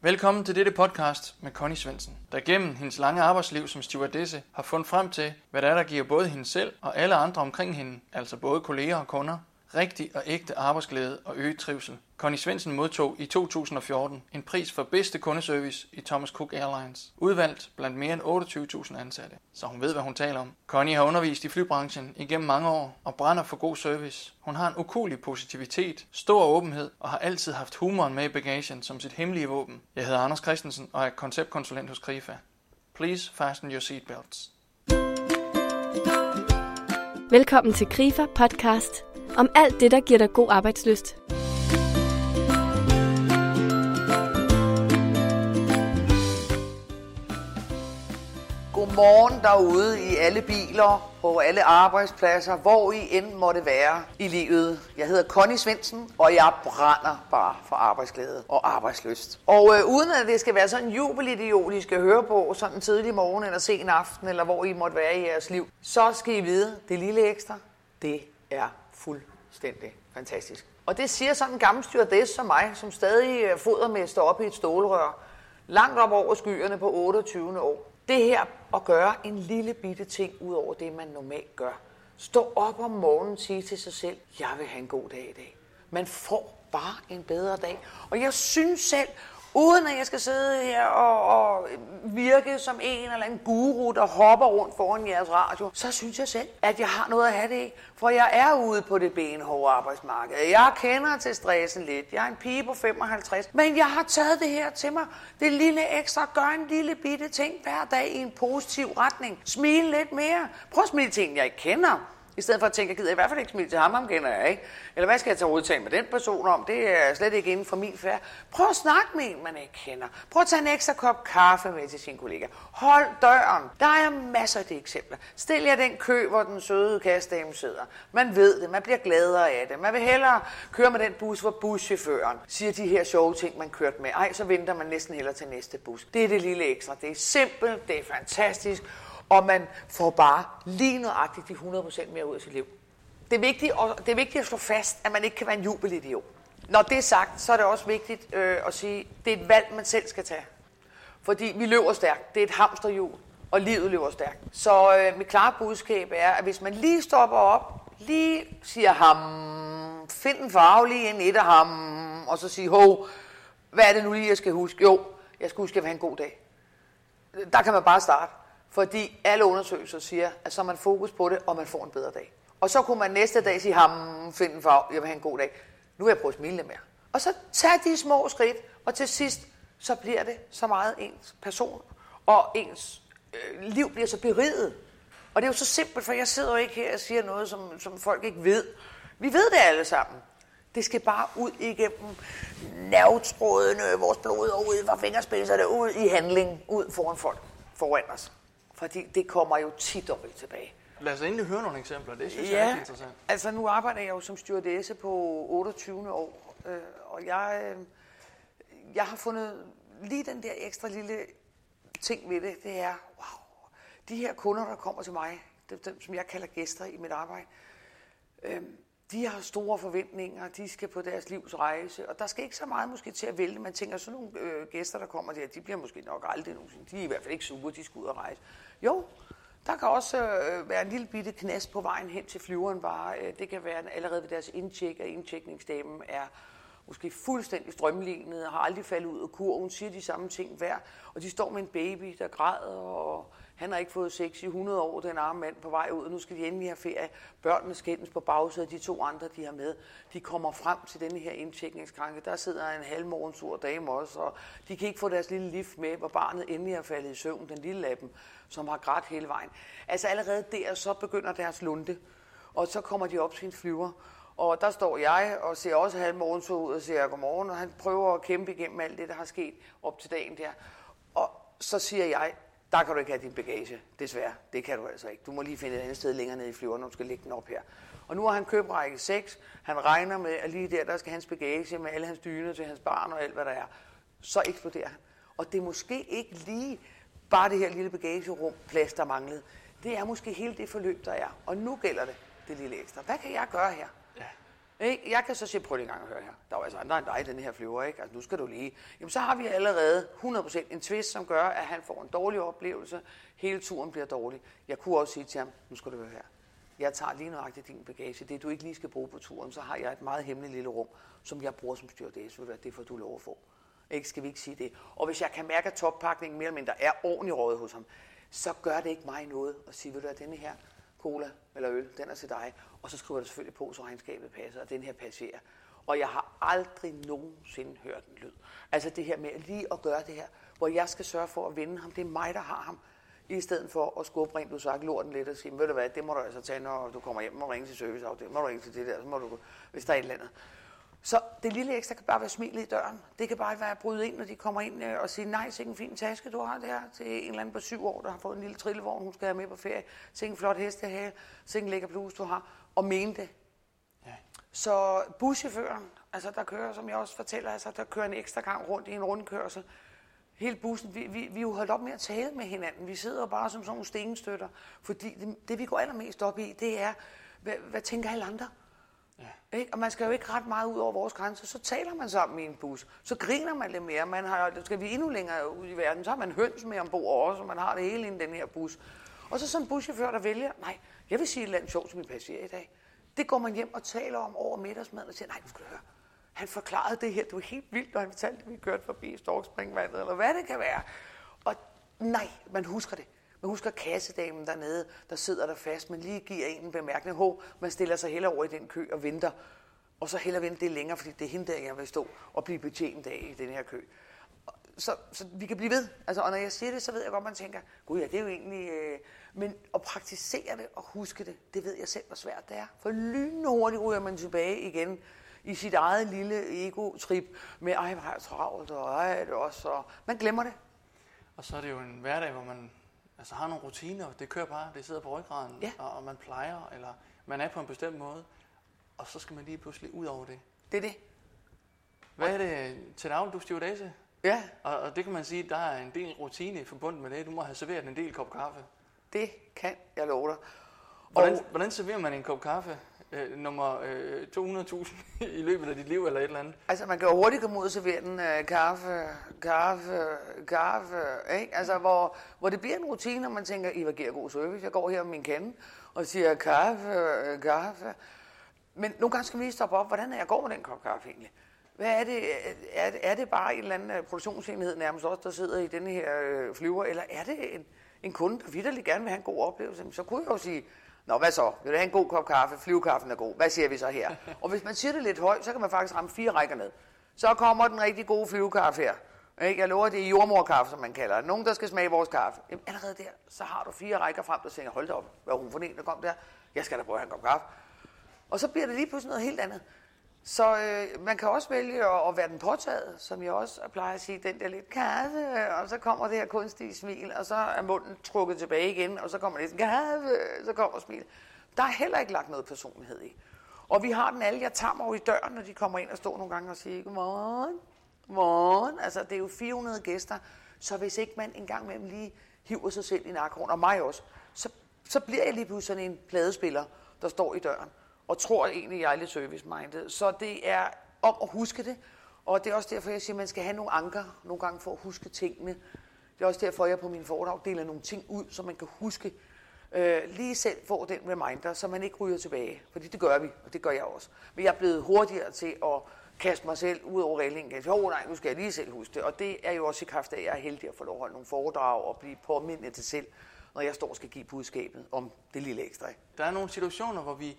Velkommen til dette podcast med Connie Svendsen, der gennem hendes lange arbejdsliv som stewardesse har fundet frem til, hvad der er, der giver både hende selv og alle andre omkring hende, altså både kolleger og kunder, rigtig og ægte arbejdsglæde og øget trivsel. Connie Svendsen modtog i 2014 en pris for bedste kundeservice i Thomas Cook Airlines, udvalgt blandt mere end 28.000 ansatte, så hun ved, hvad hun taler om. Connie har undervist i flybranchen igennem mange år og brænder for god service. Hun har en ukulig positivitet, stor åbenhed og har altid haft humoren med i bagagen som sit hemmelige våben. Jeg hedder Anders Christensen og er konceptkonsulent hos Krifa. Please fasten your seatbelts. Velkommen til Grifa podcast om alt det, der giver dig god arbejdsløst. Godmorgen derude i alle biler, på alle arbejdspladser, hvor I end måtte være i livet. Jeg hedder Connie Svendsen, og jeg brænder bare for arbejdsglæde og arbejdsløst. Og øh, uden at det skal være sådan en jubelidiot, I skal høre på sådan en tidlig morgen eller sen aften, eller hvor I måtte være i jeres liv, så skal I vide, det lille ekstra, det er fuldstændig fantastisk. Og det siger sådan en gammel stewardess som mig, som stadig fodermester op i et stålrør, langt op over skyerne på 28. år. Det her at gøre en lille bitte ting ud over det, man normalt gør. Stå op om morgenen og sige til sig selv, jeg vil have en god dag i dag. Man får bare en bedre dag. Og jeg synes selv, uden at jeg skal sidde her og, og virke som en eller anden guru, der hopper rundt foran jeres radio, så synes jeg selv, at jeg har noget at have det i. For jeg er ude på det benhårde arbejdsmarked. Jeg kender til stressen lidt. Jeg er en pige på 55. Men jeg har taget det her til mig. Det lille ekstra. Gør en lille bitte ting hver dag i en positiv retning. Smil lidt mere. Prøv at smile ting, jeg ikke kender. I stedet for at tænke, jeg gider i hvert fald ikke smile til ham, ham kender jeg ikke. Eller hvad skal jeg tage udtale med den person om? Det er slet ikke inden for min færd. Prøv at snakke med en, man ikke kender. Prøv at tage en ekstra kop kaffe med til sin kollega. Hold døren. Der er masser af de eksempler. Stil jer den kø, hvor den søde kastdame sidder. Man ved det, man bliver gladere af det. Man vil hellere køre med den bus, hvor buschaufføren siger de her sjove ting, man kørte med. Ej, så venter man næsten hellere til næste bus. Det er det lille ekstra. Det er simpelt, det er fantastisk og man får bare lige nøjagtigt de 100% mere ud af sit liv. Det er, vigtigt, og det er vigtigt at slå fast, at man ikke kan være en jubelidiot. Når det er sagt, så er det også vigtigt øh, at sige, at det er et valg, man selv skal tage. Fordi vi løber stærkt. Det er et hamsterhjul, og livet løber stærkt. Så øh, mit klare budskab er, at hvis man lige stopper op, lige siger ham, find en farve lige en et af ham, og så sige, hov, hvad er det nu lige, jeg skal huske? Jo, jeg skal huske at have en god dag. Der kan man bare starte. Fordi alle undersøgelser siger, at så har man fokus på det, og man får en bedre dag. Og så kunne man næste dag sige, ham, find en farve, jeg vil have en god dag. Nu vil jeg prøve at smile lidt mere. Og så tag de små skridt, og til sidst, så bliver det så meget ens person, og ens øh, liv bliver så beriget. Og det er jo så simpelt, for jeg sidder jo ikke her og siger noget, som, som folk ikke ved. Vi ved det alle sammen. Det skal bare ud igennem nervetrådene, vores blod, og ud fra fingerspidserne, ud i handling, ud foran folk, foran os. Fordi det kommer jo tit dobbelt tilbage. Lad os endelig høre nogle eksempler, det synes ja, jeg er rigtig interessant. altså nu arbejder jeg jo som stewardesse på 28. år, øh, og jeg, øh, jeg har fundet lige den der ekstra lille ting ved det, det er, wow, de her kunder, der kommer til mig, dem, dem som jeg kalder gæster i mit arbejde, øh, de har store forventninger, de skal på deres livs rejse, og der skal ikke så meget måske til at vælge. Man tænker, sådan nogle øh, gæster, der kommer der, de bliver måske nok aldrig nogensinde. De er i hvert fald ikke sure, de skal ud og rejse. Jo, der kan også øh, være en lille bitte knast på vejen hen til flyveren bare. Øh, det kan være allerede ved deres indtjek, at indtjekningsdamen er måske fuldstændig strømlignet, har aldrig faldet ud af kurven, siger de samme ting hver, og de står med en baby, der græder, og han har ikke fået sex i 100 år, den arme mand på vej ud, og nu skal de endelig have ferie. Børnene skændes på bagsædet, de to andre, de har med. De kommer frem til denne her indtjekningskranke. Der sidder en halvmorgensur dame også, og de kan ikke få deres lille lift med, hvor barnet endelig er faldet i søvn, den lille af dem, som har grædt hele vejen. Altså allerede der, så begynder deres lunde, og så kommer de op til en flyver, og der står jeg og ser også halvmorgensur ud og siger godmorgen, og han prøver at kæmpe igennem alt det, der har sket op til dagen der. Og så siger jeg, der kan du ikke have din bagage, desværre. Det kan du altså ikke. Du må lige finde et andet sted længere nede i flyveren, når du skal lægge den op her. Og nu har han købt række 6. Han regner med, at lige der, der skal hans bagage med alle hans dyner til hans barn og alt, hvad der er. Så eksploderer han. Og det er måske ikke lige bare det her lille bagagerum, plads, der manglede. Det er måske hele det forløb, der er. Og nu gælder det, det lille ekstra. Hvad kan jeg gøre her? Ikke? Jeg kan så sige, prøv lige en gang at høre her. Der er jo altså andre end dig, den her flyver, ikke? Altså, nu skal du lige... Jamen, så har vi allerede 100% en twist, som gør, at han får en dårlig oplevelse. Hele turen bliver dårlig. Jeg kunne også sige til ham, nu skal du høre her. Jeg tager lige nøjagtigt din bagage. Det, du ikke lige skal bruge på turen, så har jeg et meget hemmeligt lille rum, som jeg bruger som styrdæs. Det får du lov at få. Ikke, skal vi ikke sige det? Og hvis jeg kan mærke, at toppakningen mere eller mindre er ordentligt rådet hos ham, så gør det ikke mig noget at sige, ved du at denne her cola eller øl, den er til dig. Og så skriver jeg selvfølgelig på, så regnskabet passer, og den her passerer. Og jeg har aldrig nogensinde hørt en lyd. Altså det her med lige at gøre det her, hvor jeg skal sørge for at vinde ham. Det er mig, der har ham. I stedet for at skubbe rent du sagt lorten lidt og sige, ved du hvad, det må du altså tage, når du kommer hjem, må du ringe til serviceafdelingen, må du ringe til det der, så må du, hvis der er et eller andet. Så det lille ekstra kan bare være smilet i døren. Det kan bare være at bryde ind, når de kommer ind øh, og sige, nej, så en fin taske, du har der til en eller anden på syv år, der har fået en lille trillevogn, hun skal have med på ferie. Så en flot hestehale, så en lækker bluse, du har. Og mene det. Ja. Så buschaufføren, altså der kører, som jeg også fortæller, altså der kører en ekstra gang rundt i en rundkørsel. Hele bussen, vi, vi, vi er jo holdt op med at tale med hinanden. Vi sidder bare som sådan nogle stenstøtter. Fordi det, det vi går allermest op i, det er, hvad, hvad tænker alle andre? Ja. Ikke? Og man skal jo ikke ret meget ud over vores grænser. Så taler man sammen i en bus. Så griner man lidt mere. Man har, skal vi endnu længere ud i verden, så har man høns med ombord også, og man har det hele i den her bus. Og så sådan en buschauffør, der vælger, nej, jeg vil sige et eller andet sjovt til min passager i dag. Det går man hjem og taler om over middagsmaden og siger, nej, du skal høre. Han forklarede det her, det var helt vildt, når han fortalte, at vi kørte forbi Storkspringvandet, eller hvad det kan være. Og nej, man husker det. Man husker kassedamen dernede, der sidder der fast, men lige giver en en bemærkning. Hå, man stiller sig heller over i den kø og venter. Og så heller vente det længere, fordi det er hende, der jeg vil stå og blive betjent af i den her kø. Så, så vi kan blive ved. Altså, og når jeg siger det, så ved jeg godt, man tænker, gud ja, det er jo egentlig... Øh... Men at praktisere det og huske det, det ved jeg selv, hvor svært det er. For lynhurtigt ryger man tilbage igen i sit eget lille ego-trip med, ej, hvor har jeg travlt, og ej, det også, og man glemmer det. Og så er det jo en hverdag, hvor man altså har nogle rutiner. Det kører bare, det sidder på ryggraden, ja. og, og man plejer, eller man er på en bestemt måde. Og så skal man lige pludselig ud over det. Det er det. Hvad er det til daglig, du stewardesse? Ja. Og, og det kan man sige, der er en del rutine forbundet med det. Du må have serveret en del kop kaffe. Det kan jeg love dig. Hvordan, og... hvordan serverer man en kop kaffe? Øh, nummer øh, 200.000 i løbet af dit liv eller et eller andet. Altså man kan jo hurtigt komme ud og servere den øh, kaffe, kaffe, kaffe, ikke? Altså hvor, hvor det bliver en rutine, når man tænker, I giver god service, jeg går her med min kande og siger kaffe, øh, kaffe. Men nogle gange skal vi lige stoppe op, hvordan er jeg går med den kop kaffe egentlig? Hvad er det? Øh, er det, er det bare en eller anden øh, produktionsenhed nærmest også, der sidder i denne her øh, flyver, eller er det en, en kunde, der vidderligt gerne vil have en god oplevelse? Så kunne jeg jo sige, Nå, hvad så? Vil du have en god kop kaffe? Flyvekaffen er god. Hvad siger vi så her? Og hvis man siger det lidt højt, så kan man faktisk ramme fire rækker ned. Så kommer den rigtig gode flyvekaffe her. Ikke? Jeg lover, det er jordmorkaffe, som man kalder det. Nogen, der skal smage vores kaffe. Jamen, allerede der, så har du fire rækker frem, der tænker, hold da op, hvad hun for en, der kom der? Jeg skal da prøve at have en kop kaffe. Og så bliver det lige pludselig noget helt andet. Så øh, man kan også vælge at, at være den påtaget, som jeg også plejer at sige, den der lidt kaffe, og så kommer det her kunstige smil, og så er munden trukket tilbage igen, og så kommer det kaffe, så kommer smil. Der er heller ikke lagt noget personlighed i. Og vi har den alle, jeg tager mig over i døren, når de kommer ind og står nogle gange og siger, godmorgen, godmorgen. Altså, det er jo 400 gæster, så hvis ikke man engang med lige hiver sig selv i nakken, og mig også, så, så bliver jeg lige pludselig sådan en pladespiller, der står i døren og tror egentlig, jeg er lidt service-minded. Så det er om at huske det, og det er også derfor, jeg siger, at man skal have nogle anker nogle gange for at huske tingene. Det er også derfor, jeg på min foredrag deler nogle ting ud, så man kan huske øh, lige selv få den reminder, så man ikke ryger tilbage. Fordi det gør vi, og det gør jeg også. Men jeg er blevet hurtigere til at kaste mig selv ud over reglingen. Jo, altså, oh, nej, nu skal jeg lige selv huske det. Og det er jo også i kraft af, at jeg er heldig at få lov at holde nogle foredrag og blive påmindet til selv, når jeg står og skal give budskabet om det lille ekstra. Der er nogle situationer, hvor vi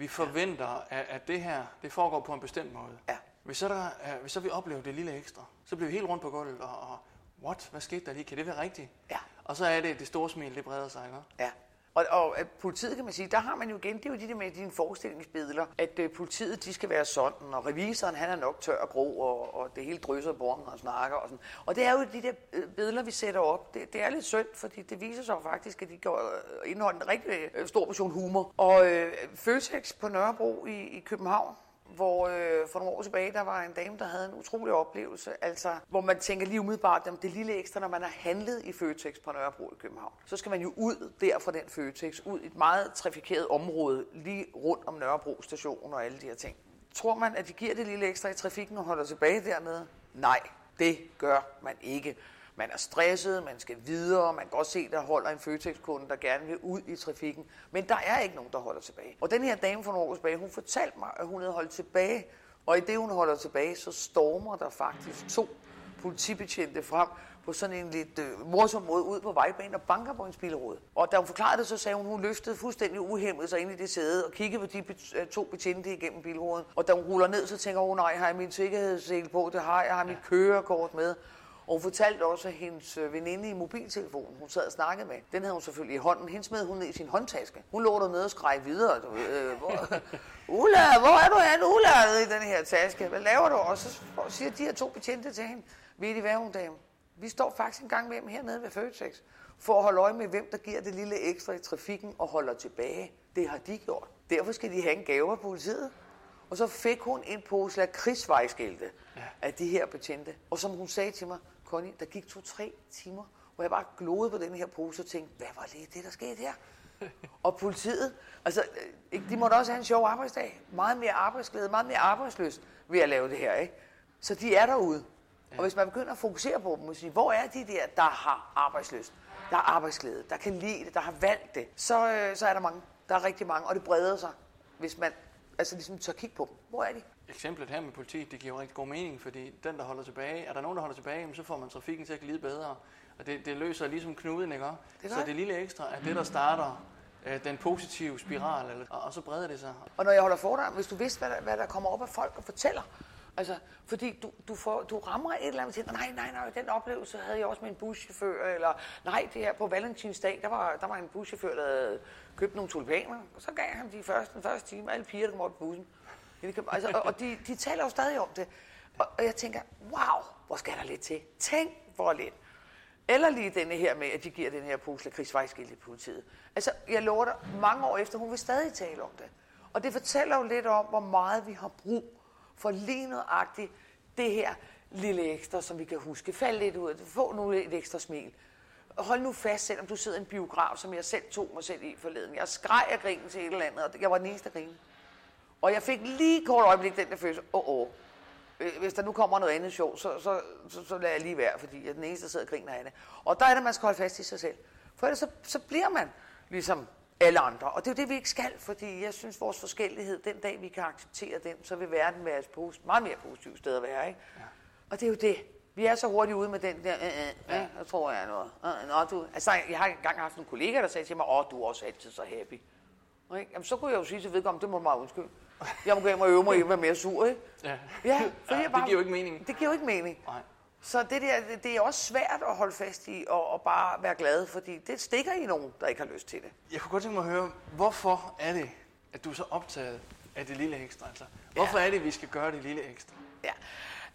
vi forventer, at, at det her det foregår på en bestemt måde. Ja. Hvis så, der, uh, hvis så vi oplever det lille ekstra, så bliver vi helt rundt på gulvet og, og what, hvad skete der lige? Kan det være rigtigt? Ja. Og så er det, det store smil, det breder sig, ikke? Ja. Og, og at politiet kan man sige, der har man jo igen, det er jo de der med dine forestillingsbilleder, at øh, politiet de skal være sådan, og revisoren han er nok tør og grå, og, og det hele drysser på og snakker og sådan. Og det er jo de der øh, billeder, vi sætter op. Det, det er lidt synd, fordi det viser sig faktisk, at de går, øh, indeholder en rigtig øh, stor portion humor. Og øh, Føtex på Nørrebro i, i København, hvor øh, for nogle år tilbage, der var en dame, der havde en utrolig oplevelse, altså hvor man tænker lige umiddelbart, om det lille ekstra, når man har handlet i Føtex på Nørrebro i København, så skal man jo ud der fra den Føtex, ud i et meget trafikeret område, lige rundt om Nørrebro station og alle de her ting. Tror man, at de giver det lille ekstra i trafikken og holder tilbage dernede? Nej, det gør man ikke. Man er stresset, man skal videre, man kan godt se, der holder en Føtex-kunde, der gerne vil ud i trafikken. Men der er ikke nogen, der holder tilbage. Og den her dame for nogle år tilbage, hun fortalte mig, at hun havde holdt tilbage. Og i det, hun holder tilbage, så stormer der faktisk to politibetjente frem på sådan en lidt øh, morsom måde ud på vejbanen og banker på en spillerod. Og da hun forklarede det, så sagde hun, at hun løftede fuldstændig uhemmet sig ind i det sæde og kiggede på de bet- øh, to betjente igennem bilråden. Og da hun ruller ned, så tænker hun, nej, har jeg min sikkerhedssel på, det har jeg, har mit kørekort med. Og hun fortalte også, at hendes øh, veninde i mobiltelefonen, hun sad og snakkede med, den havde hun selvfølgelig i hånden. Hende smed hun ned i sin håndtaske. Hun lå dernede og skreg videre. Du, øh, hvor, Ulla, hvor er du hen, Ulla, i den her taske? Hvad laver du? Og så siger de her to betjente til hende, ved I hvad, hun dame? Vi står faktisk en gang med dem hernede ved Føtex, for at holde øje med, hvem der giver det lille ekstra i trafikken og holder tilbage. Det har de gjort. Derfor skal de have en gave af politiet. Og så fik hun en pose af krigsvejskilte ja. af de her betjente. Og som hun sagde til mig, Connie, der gik to-tre timer, hvor jeg bare glodede på den her pose og tænkte, hvad var det, det der skete her? og politiet, altså, de måtte også have en sjov arbejdsdag. Meget mere arbejdsglæde, meget mere arbejdsløst ved at lave det her, ikke? Så de er derude. Ja. Og hvis man begynder at fokusere på dem og sige, hvor er de der, der har arbejdsløst, der har arbejdsglæde, der kan lide det, der har valgt det, så, øh, så er der mange. Der er rigtig mange, og det breder sig, hvis man altså ligesom tør kigge på dem. Hvor er de? Eksemplet her med politiet, det giver jo rigtig god mening, fordi den, der holder tilbage, er der nogen, der holder tilbage, så får man trafikken til at glide bedre. Og det, det løser ligesom knuden, ikke? Det så det lille ekstra er det, der starter øh, den positive spiral, eller, og, og så breder det sig. Og når jeg holder foredrag, hvis du vidste, hvad der, hvad der kommer op af folk og fortæller, Altså, fordi du, du, får, du rammer et eller andet til, nej, nej, nej, den oplevelse havde jeg også med en buschauffør, eller nej, det her på Valentinsdag, der var, der var en buschauffør, der havde købte nogle tulipaner, og så gav han de første, den første time, alle piger, der kom op på bussen. Altså, og, og de, de taler jo stadig om det. Og, og jeg tænker, wow, hvor skal der lidt til? Tænk, hvor lidt. Eller lige denne her med, at de giver den her pose lakridsvejskilt i politiet. Altså, jeg lover dig, mange år efter, hun vil stadig tale om det. Og det fortæller jo lidt om, hvor meget vi har brug for lige nøjagtigt det her lille ekstra, som vi kan huske. Fald lidt ud af det. Få nu et ekstra smil. Hold nu fast, selvom du sidder i en biograf, som jeg selv tog mig selv i forleden. Jeg skreg af grin til et eller andet, og jeg var den eneste grine. Og jeg fik lige kort øjeblik den der følelse, åh, oh, oh. hvis der nu kommer noget andet sjov, så, så, så, så lader jeg lige være, fordi jeg er den eneste, der sidder og griner af det. Og der er det, man skal holde fast i sig selv. For ellers så, så bliver man ligesom alle andre. Og det er jo det, vi ikke skal, fordi jeg synes, vores forskellighed, den dag vi kan acceptere den, så vil verden være et meget mere positivt sted at være. Ikke? Ja. Og det er jo det. Vi er så hurtigt ude med den der, øh, øh, ja. jeg tror jeg er noget. Øh, nå, du, altså, jeg har engang haft en kollega, der sagde til mig, åh, du er også altid så happy. Ikke? Jamen, så kunne jeg jo sige til vedkommende, det må mig undskylde. Jeg må gå hjem og øve mig i at være mere sur, ikke? Ja, ja, for ja, bare, det giver jo ikke mening. Det giver jo ikke mening. Nej. Så det, der, det er også svært at holde fast i og, og bare være glad, fordi det stikker i nogen, der ikke har lyst til det. Jeg kunne godt tænke mig at høre, hvorfor er det, at du er så optaget af det lille ekstra? Altså, hvorfor ja. er det, vi skal gøre det lille ekstra? Ja,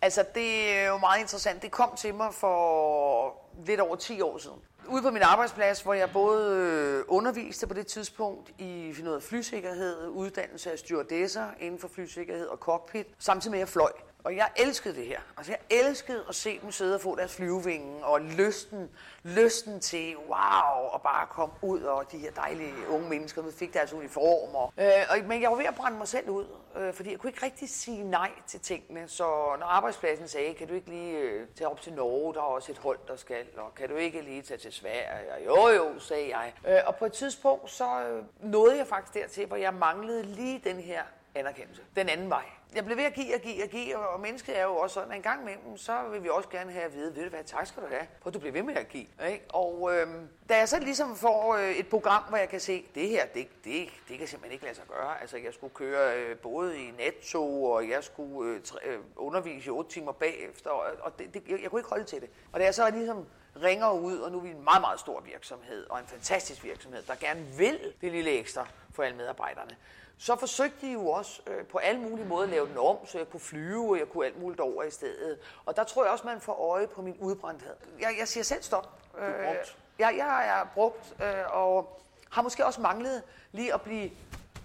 altså det er jo meget interessant. Det kom til mig for lidt over 10 år siden. Ude på min arbejdsplads, hvor jeg både øh, underviste på det tidspunkt i noget flysikkerhed, uddannelse af stewardesser inden for flysikkerhed og cockpit, samtidig med at jeg fløj. Og jeg elskede det her. Altså jeg elskede at se dem sidde og få deres flyvevinge, og lysten, lysten til, wow, og bare komme ud, og de her dejlige unge mennesker, der fik deres uniformer. Øh, og, men jeg var ved at brænde mig selv ud, øh, fordi jeg kunne ikke rigtig sige nej til tingene. Så når arbejdspladsen sagde, kan du ikke lige øh, tage op til Norge, der er også et hold, der skal, og kan du ikke lige tage til Sverige? Og jo, jo, sagde jeg. Øh, og på et tidspunkt, så øh, nåede jeg faktisk dertil, hvor jeg manglede lige den her anerkendelse. Den anden vej. Jeg blev ved at give og give og give, og mennesket er jo også sådan, at en gang imellem, så vil vi også gerne have at vide, ved du hvad, tak skal du have, for du bliver ved med at give. Ikke? Og øh, da jeg så ligesom får øh, et program, hvor jeg kan se, det her, det, det, det kan simpelthen ikke lade sig gøre. Altså, jeg skulle køre øh, både i netto, og jeg skulle øh, øh undervise i otte timer bagefter, og, og det, det, jeg, jeg kunne ikke holde til det. Og da jeg så ligesom ringer ud, og nu er vi en meget, meget stor virksomhed, og en fantastisk virksomhed, der gerne vil det lille ekstra for alle medarbejderne, så forsøgte de jo også øh, på alle mulige måder at lave den om, så jeg kunne flyve, og jeg kunne alt muligt over i stedet. Og der tror jeg også, man får øje på min udbrændthed. Jeg, jeg siger selv stop. Du er brugt. Øh, jeg, jeg er brugt, øh, og har måske også manglet lige at blive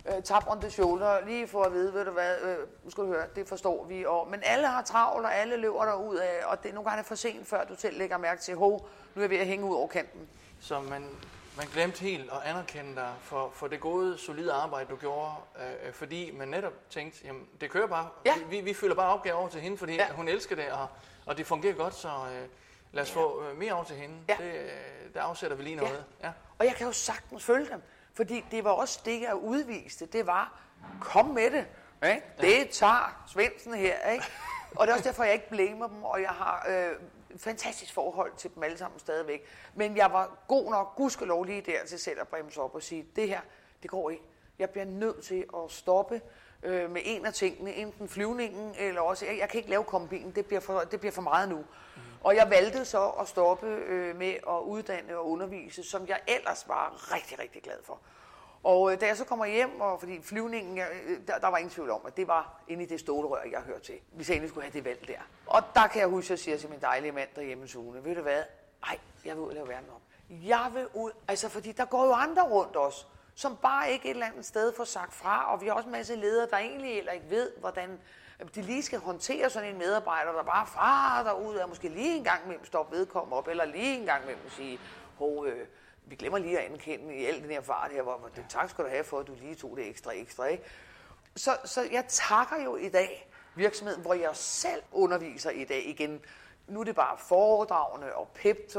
øh, tap on the shoulder, lige for at vide, ved du hvad, øh, nu skal du høre, det forstår vi. Og, men alle har travlt, og alle løber der ud af, og det er nogle gange for sent, før du selv lægger mærke til, hov, nu er jeg ved at hænge ud over kanten. Så man man glemte helt at anerkende dig for, for det gode, solide arbejde, du gjorde, øh, øh, fordi man netop tænkte, jamen det kører bare. Ja. Vi, vi fylder bare opgaver over til hende, fordi Ja. ja. hun elsker det, og, og det fungerer godt, så øh, lad os Ja. få øh, mere over til hende. Ja. Det, øh, der afsætter vi lige noget. Ja. Og jeg kan jo sagtens følge dem, fordi det var også det, jeg udviste. Det var, kom med det. Ikke? Det tager Svendsen her. Ikke? Og det er også derfor, jeg ikke blamer dem, og jeg har øh, fantastisk forhold til dem alle sammen stadigvæk. Men jeg var god nok, gudskelov lige der til selv at bremse op og sige, det her, det går ikke. Jeg bliver nødt til at stoppe øh, med en af tingene, enten flyvningen, eller også, jeg, jeg kan ikke lave kombinen, det bliver for, det bliver for meget nu. Mm. Og jeg valgte så at stoppe øh, med at uddanne og undervise, som jeg ellers var rigtig, rigtig glad for. Og øh, da jeg så kommer hjem, og fordi flyvningen, jeg, der, der var ingen tvivl om, at det var inde i det stålrør, jeg hørte til. Hvis jeg endelig skulle have det valg der. Og der kan jeg huske, at jeg siger til min dejlige mand derhjemme, Sune, ved du hvad? Ej, jeg vil ud og lave verden om. Jeg vil ud, altså fordi der går jo andre rundt os, som bare ikke et eller andet sted får sagt fra, og vi har også en masse ledere, der egentlig heller ikke ved, hvordan øh, de lige skal håndtere sådan en medarbejder, der bare farer derud, og måske lige en gang imellem stoppe vedkommende op, eller lige en gang imellem sige, hov, øh, vi glemmer lige at anerkende i al den her fart her, hvor, det, tak skal du have for, at du lige tog det ekstra ekstra, ikke? Så, så jeg takker jo i dag virksomheden, hvor jeg selv underviser i dag igen. Nu er det bare foredragene og pep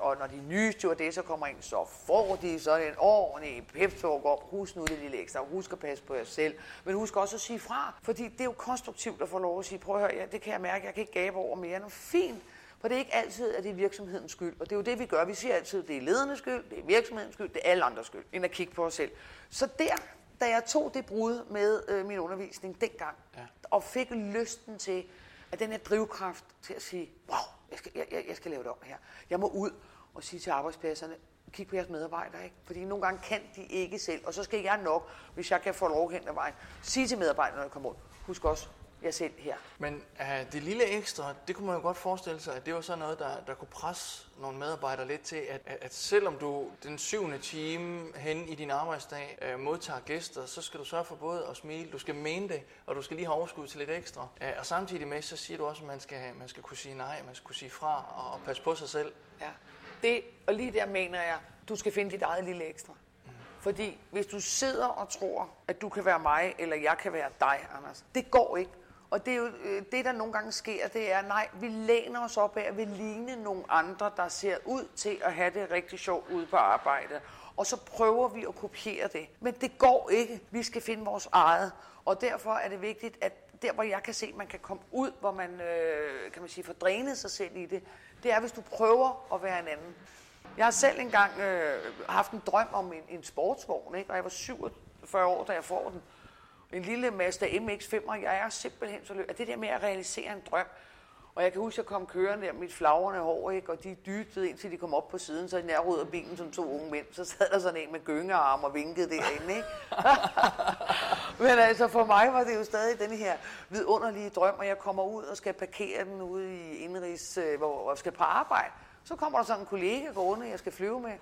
og når de nye stewardesser kommer ind, så får de sådan en ordentlig pep op. Husk nu det lille ekstra. Husk at passe på jer selv. Men husk også at sige fra, fordi det er jo konstruktivt at få lov at sige, prøv at høre, ja, det kan jeg mærke, jeg kan ikke gabe over mere. Nu fint. For det er ikke altid, at det er virksomhedens skyld. Og det er jo det, vi gør. Vi siger altid, at det er ledernes skyld, det er virksomhedens skyld, det er alle andres skyld, end at kigge på os selv. Så der, da jeg tog det brud med øh, min undervisning dengang, ja. og fik lysten til, at den her drivkraft til at sige, wow, jeg skal, jeg, jeg, jeg skal lave det om her. Jeg må ud og sige til arbejdspladserne, kig på jeres medarbejdere, ikke? Fordi nogle gange kan de ikke selv, og så skal jeg nok, hvis jeg kan få lov hen ad vejen, sige til medarbejderne, når jeg kommer ud, husk også, jeg selv her. Men uh, det lille ekstra, det kunne man jo godt forestille sig, at det var sådan noget, der, der kunne presse nogle medarbejdere lidt til, at, at, selvom du den syvende time hen i din arbejdsdag uh, modtager gæster, så skal du sørge for både at smile, du skal mene det, og du skal lige have overskud til lidt ekstra. Uh, og samtidig med, så siger du også, at man skal, man skal kunne sige nej, man skal kunne sige fra og, og passe på sig selv. Ja. Det, og lige der mener jeg, du skal finde dit eget lille ekstra. Fordi hvis du sidder og tror, at du kan være mig, eller jeg kan være dig, Anders, det går ikke. Og det er jo øh, det, der nogle gange sker, det er, nej, vi læner os op af at vi ligner nogle andre, der ser ud til at have det rigtig sjovt ude på arbejde. Og så prøver vi at kopiere det. Men det går ikke. Vi skal finde vores eget. Og derfor er det vigtigt, at der, hvor jeg kan se, at man kan komme ud, hvor man, øh, kan man sige, får drænet sig selv i det, det er, hvis du prøver at være en anden. Jeg har selv engang øh, haft en drøm om en, en sportsvogn, ikke? og jeg var 47 år, da jeg får den. En lille Mazda MX-5, og jeg er simpelthen så løb. Det der med at realisere en drøm, og jeg kan huske, at jeg kom kørende der med mit flagrende hår, ikke? og de dyttede indtil de kom op på siden, så jeg rydder bilen som to unge mænd. Så sad der sådan en med gyngearm og vinkede derinde. Ikke? Men altså for mig var det jo stadig den her vidunderlige drøm, og jeg kommer ud og skal parkere den ude i indrigs, øh, hvor jeg skal på arbejde. Så kommer der sådan en kollega gående, jeg skal flyve med.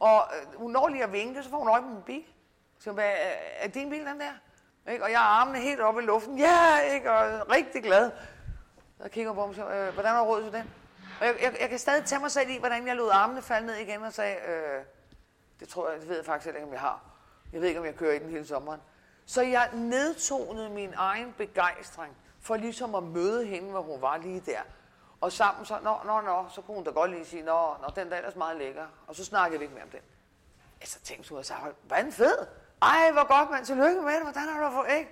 Og øh, hun når lige at vinke, så får hun øje på min bil. Så hvad, er- er din bil den der? Ikke? Og jeg har armene helt oppe i luften. Ja, ikke? Og rigtig glad. Så kigger på ham og siger, øh, hvordan har du råd til den? Og jeg, jeg, jeg, kan stadig tage mig selv i, hvordan jeg lod armene falde ned igen og sagde, øh, det tror jeg, det ved jeg faktisk ikke, om jeg har. Jeg ved ikke, om jeg kører i den hele sommeren. Så jeg nedtonede min egen begejstring for ligesom at møde hende, hvor hun var lige der. Og sammen så, nå, nå, nå, så kunne hun da godt lige sige, nå, nå den der er ellers meget lækker. Og så snakkede vi ikke mere om den. Altså tænkte hun og sagde, hvad en fed? Ej, hvor godt, mand. Tillykke med det. Hvordan har du fået, ikke?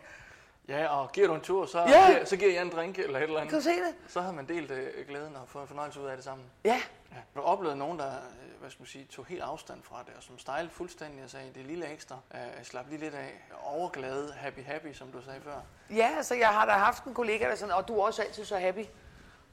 Ja, og giver du en tur, så, Ja. giver, så giver jeg en drink eller et eller andet. Kan du se det? Så har man delt øh, glæden og fået en fornøjelse ud af det sammen. Ja. Ja. Du oplevet nogen, der øh, hvad skal man sige, tog helt afstand fra det, og som stejlede fuldstændig og sagde, det er lille ekstra, øh, slap lige lidt af, overglade, happy happy, som du sagde før. Ja, altså jeg har da haft en kollega, der sådan, og du er også altid så happy.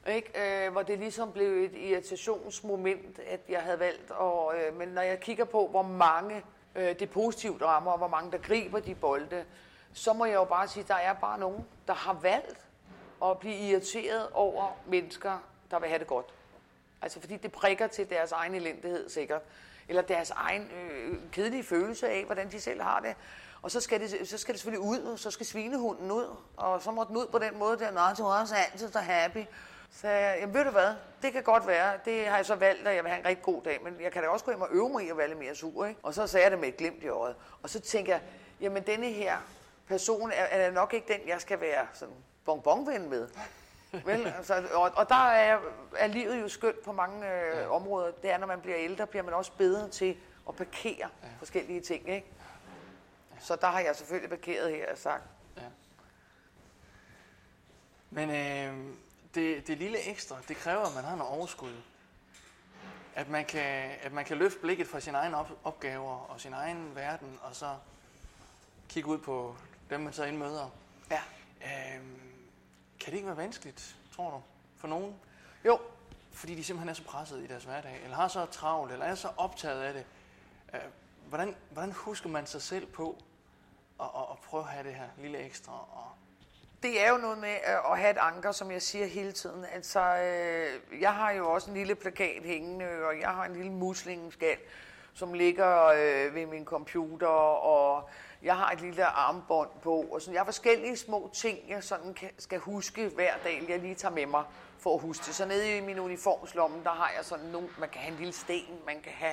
Ikke? Øh, hvor det ligesom blev et irritationsmoment, at jeg havde valgt. Og, øh, men når jeg kigger på, hvor mange øh, det positivt rammer, og hvor mange der griber de bolde, så må jeg jo bare sige, at der er bare nogen, der har valgt at blive irriteret over mennesker, der vil have det godt. Altså fordi det prikker til deres egen elendighed sikkert. Eller deres egen øh, kedelige følelse af, hvordan de selv har det. Og så skal, det, så skal det selvfølgelig ud, og så skal svinehunden ud. Og så må den ud på den måde der, nej, du er også altid så happy. Så jeg, jamen ved du hvad, det kan godt være. Det har jeg så valgt, at jeg vil have en rigtig god dag, men jeg kan da også gå hjem og øve mig i at være lidt mere sur. Ikke? Og så sagde jeg det med et glimt i øjet. Og så tænker jeg, jamen denne her person er, er nok ikke den, jeg skal være sådan bonbonven med. Vel, altså, og, og der er, er livet jo skønt på mange øh, ja. områder. Det er, når man bliver ældre, bliver man også bedre til at parkere ja. forskellige ting. Ikke? Så der har jeg selvfølgelig parkeret her og sagt. Ja. Men øh, det, det lille ekstra, det kræver, at man har noget overskud. At man kan, at man kan løfte blikket fra sine egne op, opgaver og sin egen verden, og så kigge ud på dem, man så indmøder. Ja. Øh, kan det ikke være vanskeligt, tror du, for nogen? Jo. Fordi de simpelthen er så presset i deres hverdag, eller har så travlt, eller er så optaget af det. Øh, hvordan, hvordan husker man sig selv på at, at, at prøve at have det her lille ekstra? Og det er jo noget med øh, at have et anker, som jeg siger hele tiden. Altså, øh, jeg har jo også en lille plakat hængende, og jeg har en lille muslingeskal, som ligger øh, ved min computer, og jeg har et lille armbånd på, og sådan. Jeg har forskellige små ting, jeg sådan kan, skal huske hver dag, jeg lige tager med mig for at huske det. Så nede i min uniformslomme, der har jeg sådan nogle, man kan have en lille sten, man kan have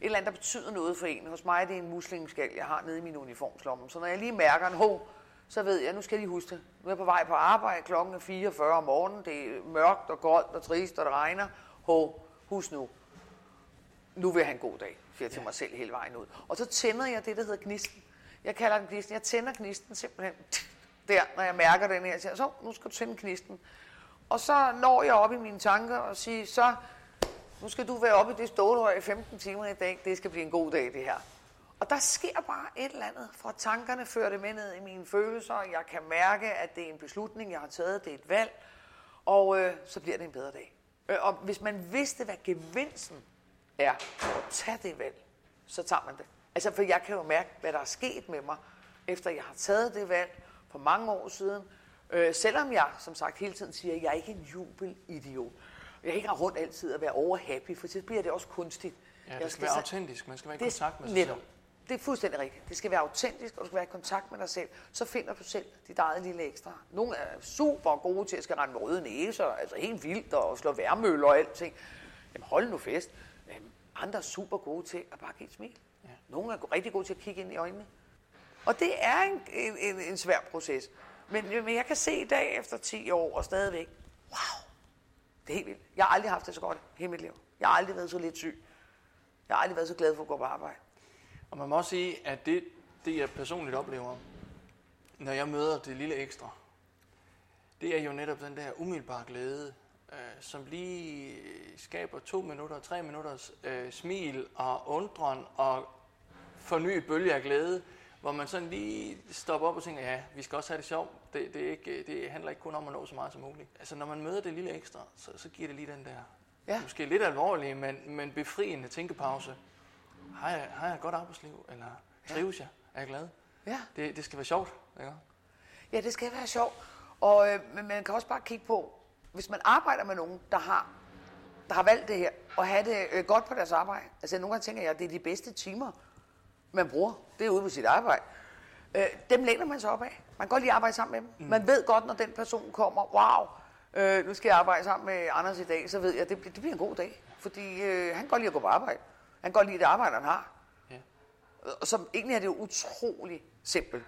et eller andet, der betyder noget for en. Hos mig det er det en muslingeskal, jeg har nede i min uniformslomme. Så når jeg lige mærker en hov, så ved jeg, nu skal de huske det. Nu er jeg på vej på arbejde, klokken er 44 om morgenen, det er mørkt og koldt og trist, og det regner. Hov, husk nu, nu vil jeg have en god dag, for jeg til ja. mig selv hele vejen ud. Og så tænder jeg det, der hedder gnisten. Jeg kalder den gnisten. Jeg tænder gnisten simpelthen der, når jeg mærker den her. Så nu skal du tænde gnisten. Og så når jeg op i mine tanker og siger, så nu skal du være oppe i det stålhøj i 15 timer i dag. Det skal blive en god dag, det her. Og der sker bare et eller andet, fra tankerne fører det med ned i mine følelser. Jeg kan mærke, at det er en beslutning, jeg har taget, det er et valg, og øh, så bliver det en bedre dag. Øh, og hvis man vidste, hvad gevinsten er at tage det valg, så tager man det. Altså, for jeg kan jo mærke, hvad der er sket med mig, efter jeg har taget det valg for mange år siden. Øh, selvom jeg, som sagt, hele tiden siger, at jeg er ikke en jubelidiot. Jeg ikke har rundt altid at være overhappy, for så bliver det også kunstigt. Ja, det skal, skal være autentisk. Man skal være i kontakt med sig netop. selv. Det er fuldstændig rigtigt. Det skal være autentisk, og du skal være i kontakt med dig selv. Så finder du selv dit eget lille ekstra. Nogle er super gode til at skal rende med røde næser, altså helt vildt, og slå værmøller og alting. Jamen hold nu fest. Andre er super gode til at bare give et smil. Ja. Nogle er rigtig gode til at kigge ind i øjnene. Og det er en, en, en svær proces. Men, men jeg kan se i dag efter 10 år og stadigvæk, wow, det er helt vildt. Jeg har aldrig haft det så godt i mit liv. Jeg har aldrig været så lidt syg. Jeg har aldrig været så glad for at gå på arbejde. Og man må også sige, at det, det jeg personligt oplever, når jeg møder det lille ekstra, det er jo netop den der umiddelbare glæde, øh, som lige skaber to minutter, tre minutters øh, smil og undren og forny bølge af glæde, hvor man sådan lige stopper op og tænker, ja, vi skal også have det sjovt. Det, det, er ikke, det handler ikke kun om at nå så meget som muligt. Altså når man møder det lille ekstra, så, så giver det lige den der, ja. måske lidt alvorlige, men, men befriende tænkepause. Har jeg, har jeg et godt arbejdsliv, eller trives ja. jeg? Er jeg glad? Ja. Det, det skal være sjovt, ikke? Ja, det skal være sjovt. Og øh, men man kan også bare kigge på, hvis man arbejder med nogen, der har, der har valgt det her, og have det øh, godt på deres arbejde. Altså nogle gange tænker jeg, at det er de bedste timer, man bruger. Det er ude på sit arbejde. Øh, dem læner man sig op af. Man kan godt lide at arbejde sammen med dem. Mm. Man ved godt, når den person kommer, wow, øh, nu skal jeg arbejde sammen med Anders i dag, så ved jeg, at det, det bliver en god dag. Fordi øh, han kan godt lide at gå på arbejde. Han godt lide det arbejde, han har. Ja. Som egentlig er det jo utrolig simpelt.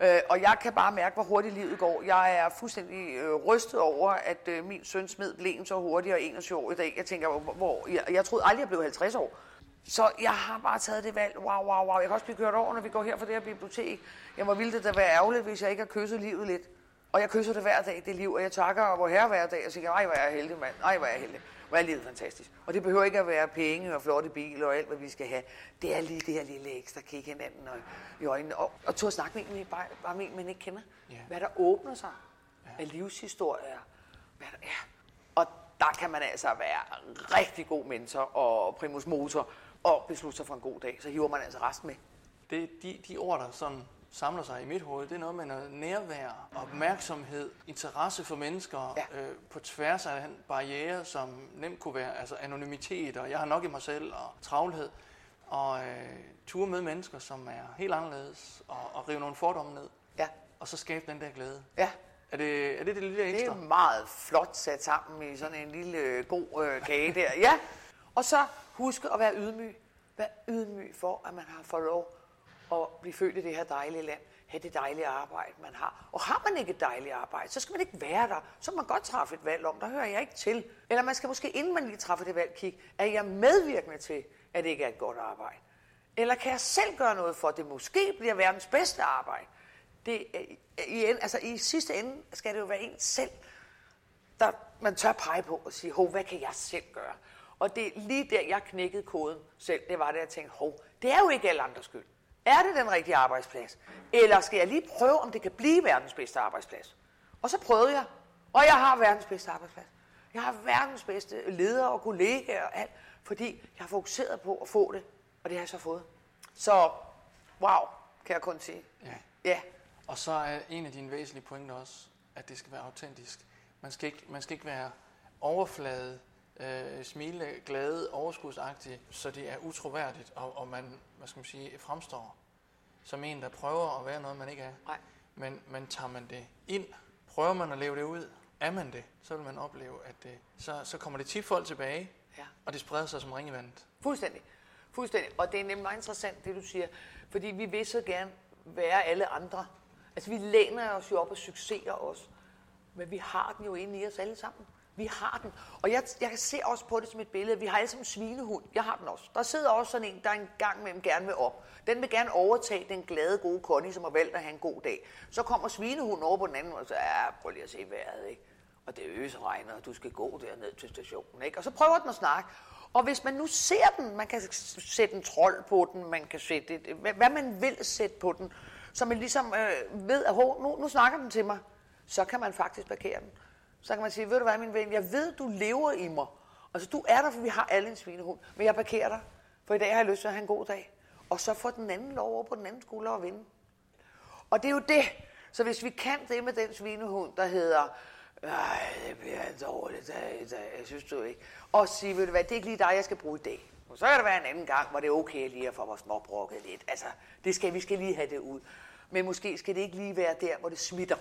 Øh, og jeg kan bare mærke, hvor hurtigt livet går. Jeg er fuldstændig øh, rystet over, at øh, min søn smed blæen så hurtigt og 21 år i dag. Jeg tænker, hvor, hvor jeg, jeg troede aldrig, jeg blev 50 år. Så jeg har bare taget det valg. Wow, wow, wow. Jeg kan også blive kørt over, når vi går her for det her bibliotek. Jeg må ville det da være ærgerligt, hvis jeg ikke har kysset livet lidt. Og jeg kysser det hver dag, det liv, og jeg takker hvor herre hver dag, og siger, ej, hvor er jeg heldig, mand. Ej, hvor er jeg heldig. Hvor er livet fantastisk. Og det behøver ikke at være penge og flotte biler og alt, hvad vi skal have. Det er lige det her lille ekstra kigge hinanden og, i øjnene. Og, og at snakke med en, bare, bare med en, man ikke kender. Yeah. Hvad der åbner sig ja. af livshistorier. Hvad der er. Og der kan man altså være rigtig god mentor og primus motor og beslutte sig for en god dag. Så hiver man altså resten med. Det, de, de ord, der sådan samler sig i mit hoved, det er noget med noget nærvær, opmærksomhed, interesse for mennesker ja. øh, på tværs af barriere, som nemt kunne være altså anonymitet, og jeg har nok i mig selv, og travlhed, og øh, ture med mennesker, som er helt anderledes, og, og rive nogle fordomme ned, ja. og så skabe den der glæde. Ja. Er det, er det det lille Det ekstra? er meget flot sat sammen i sådan en lille øh, god øh, kage der. Ja. Og så husk at være ydmyg. Vær ydmyg for, at man har fået lov at blive født i det her dejlige land. Have det dejlige arbejde, man har. Og har man ikke et dejligt arbejde, så skal man ikke være der. Så må man godt træffe et valg om, der hører jeg ikke til. Eller man skal måske, inden man lige træffer det valg, kigge, er jeg medvirkende til, at det ikke er et godt arbejde? Eller kan jeg selv gøre noget for, at det måske bliver verdens bedste arbejde? Det, er- i, en- altså, I sidste ende skal det jo være en selv, der man tør pege på og sige, hov, hvad kan jeg selv gøre? Og det er lige der, jeg knækkede koden selv, det var det, jeg tænkte, hov, det er jo ikke alle andres skyld. Er det den rigtige arbejdsplads? Eller skal jeg lige prøve, om det kan blive verdens bedste arbejdsplads? Og så prøvede jeg, og jeg har verdens bedste arbejdsplads. Jeg har verdens bedste ledere og kollegaer og alt, fordi jeg har fokuseret på at få det, og det har jeg så fået. Så, wow, kan jeg kun sige. Ja. Ja, Og så er en af dine væsentlige pointer også, at det skal være autentisk. Man skal ikke, man skal ikke være overflade, øh, smile, glade, overskudsagtig, så det er utroværdigt, og, og man, hvad skal man sige, fremstår som en, der prøver at være noget, man ikke er. Nej. Men, men tager man det ind, prøver man at leve det ud, er man det, så vil man opleve, at det, så, så kommer det tit folk tilbage, Ja. og det spreder sig som ring i vandet. Fuldstændig. Fuldstændig. Og det er nemlig meget interessant, det du siger. Fordi vi vil så gerne være alle andre. Altså, vi læner os jo op og succeser os. Men vi har den jo inde i os alle sammen. Vi har den. Og jeg, jeg ser også på det som et billede. Vi har alle sammen en svinehund. Jeg har den også. Der sidder også sådan en, der en gang mellem gerne vil op. Den vil gerne overtage den glade, gode Connie, som har valgt at have en god dag. Så kommer svinehunden over på den anden, og så ja, prøv lige at se vejret, ikke? Og det øsregner, og du skal gå derned til stationen, ikke? Og så prøver den at snakke. Og hvis man nu ser den, man kan sætte en trold på den, man kan sætte et, hvad, man vil sætte på den, så man ligesom øh, ved, at nu, nu snakker den til mig, så kan man faktisk parkere den. Så kan man sige, ved du hvad, min ven, jeg ved, du lever i mig. Altså, du er der, for vi har alle en svinehund, men jeg parkerer dig, for i dag har jeg lyst til at have en god dag. Og så får den anden lov over på den anden skulder at vinde. Og det er jo det. Så hvis vi kan det med den svinehund, der hedder, nej, det bliver en dårlig dag i dag, synes du ikke? Og sige, ved du hvad, det er ikke lige dig, jeg skal bruge i dag. Og så kan det være en anden gang, hvor det er okay lige at få vores småbrokket lidt. Altså, det skal, vi skal lige have det ud. Men måske skal det ikke lige være der, hvor det smitter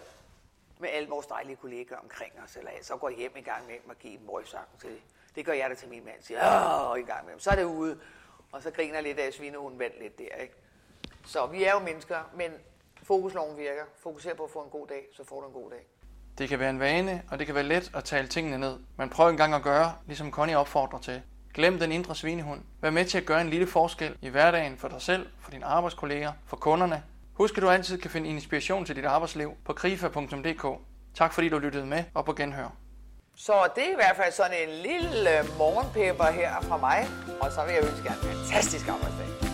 med alle vores dejlige kollegaer omkring os, eller så går hjem en gang med og giver dem røgsakken til. Det gør jeg da til min mand, siger, åh, en gang med Så er det ude, og så griner lidt af svinehunden vandt lidt der, ikke? Så vi er jo mennesker, men fokusloven virker. Fokuser på at få en god dag, så får du en god dag. Det kan være en vane, og det kan være let at tale tingene ned. Men prøv en gang at gøre, ligesom Connie opfordrer til. Glem den indre svinehund. Vær med til at gøre en lille forskel i hverdagen for dig selv, for dine arbejdskolleger, for kunderne. Husk, at du altid kan finde inspiration til dit arbejdsliv på krifa.dk. Tak fordi du lyttede med, og på genhør. Så det er i hvert fald sådan en lille morgenpepper her fra mig, og så vil jeg ønske jer en fantastisk arbejdsdag.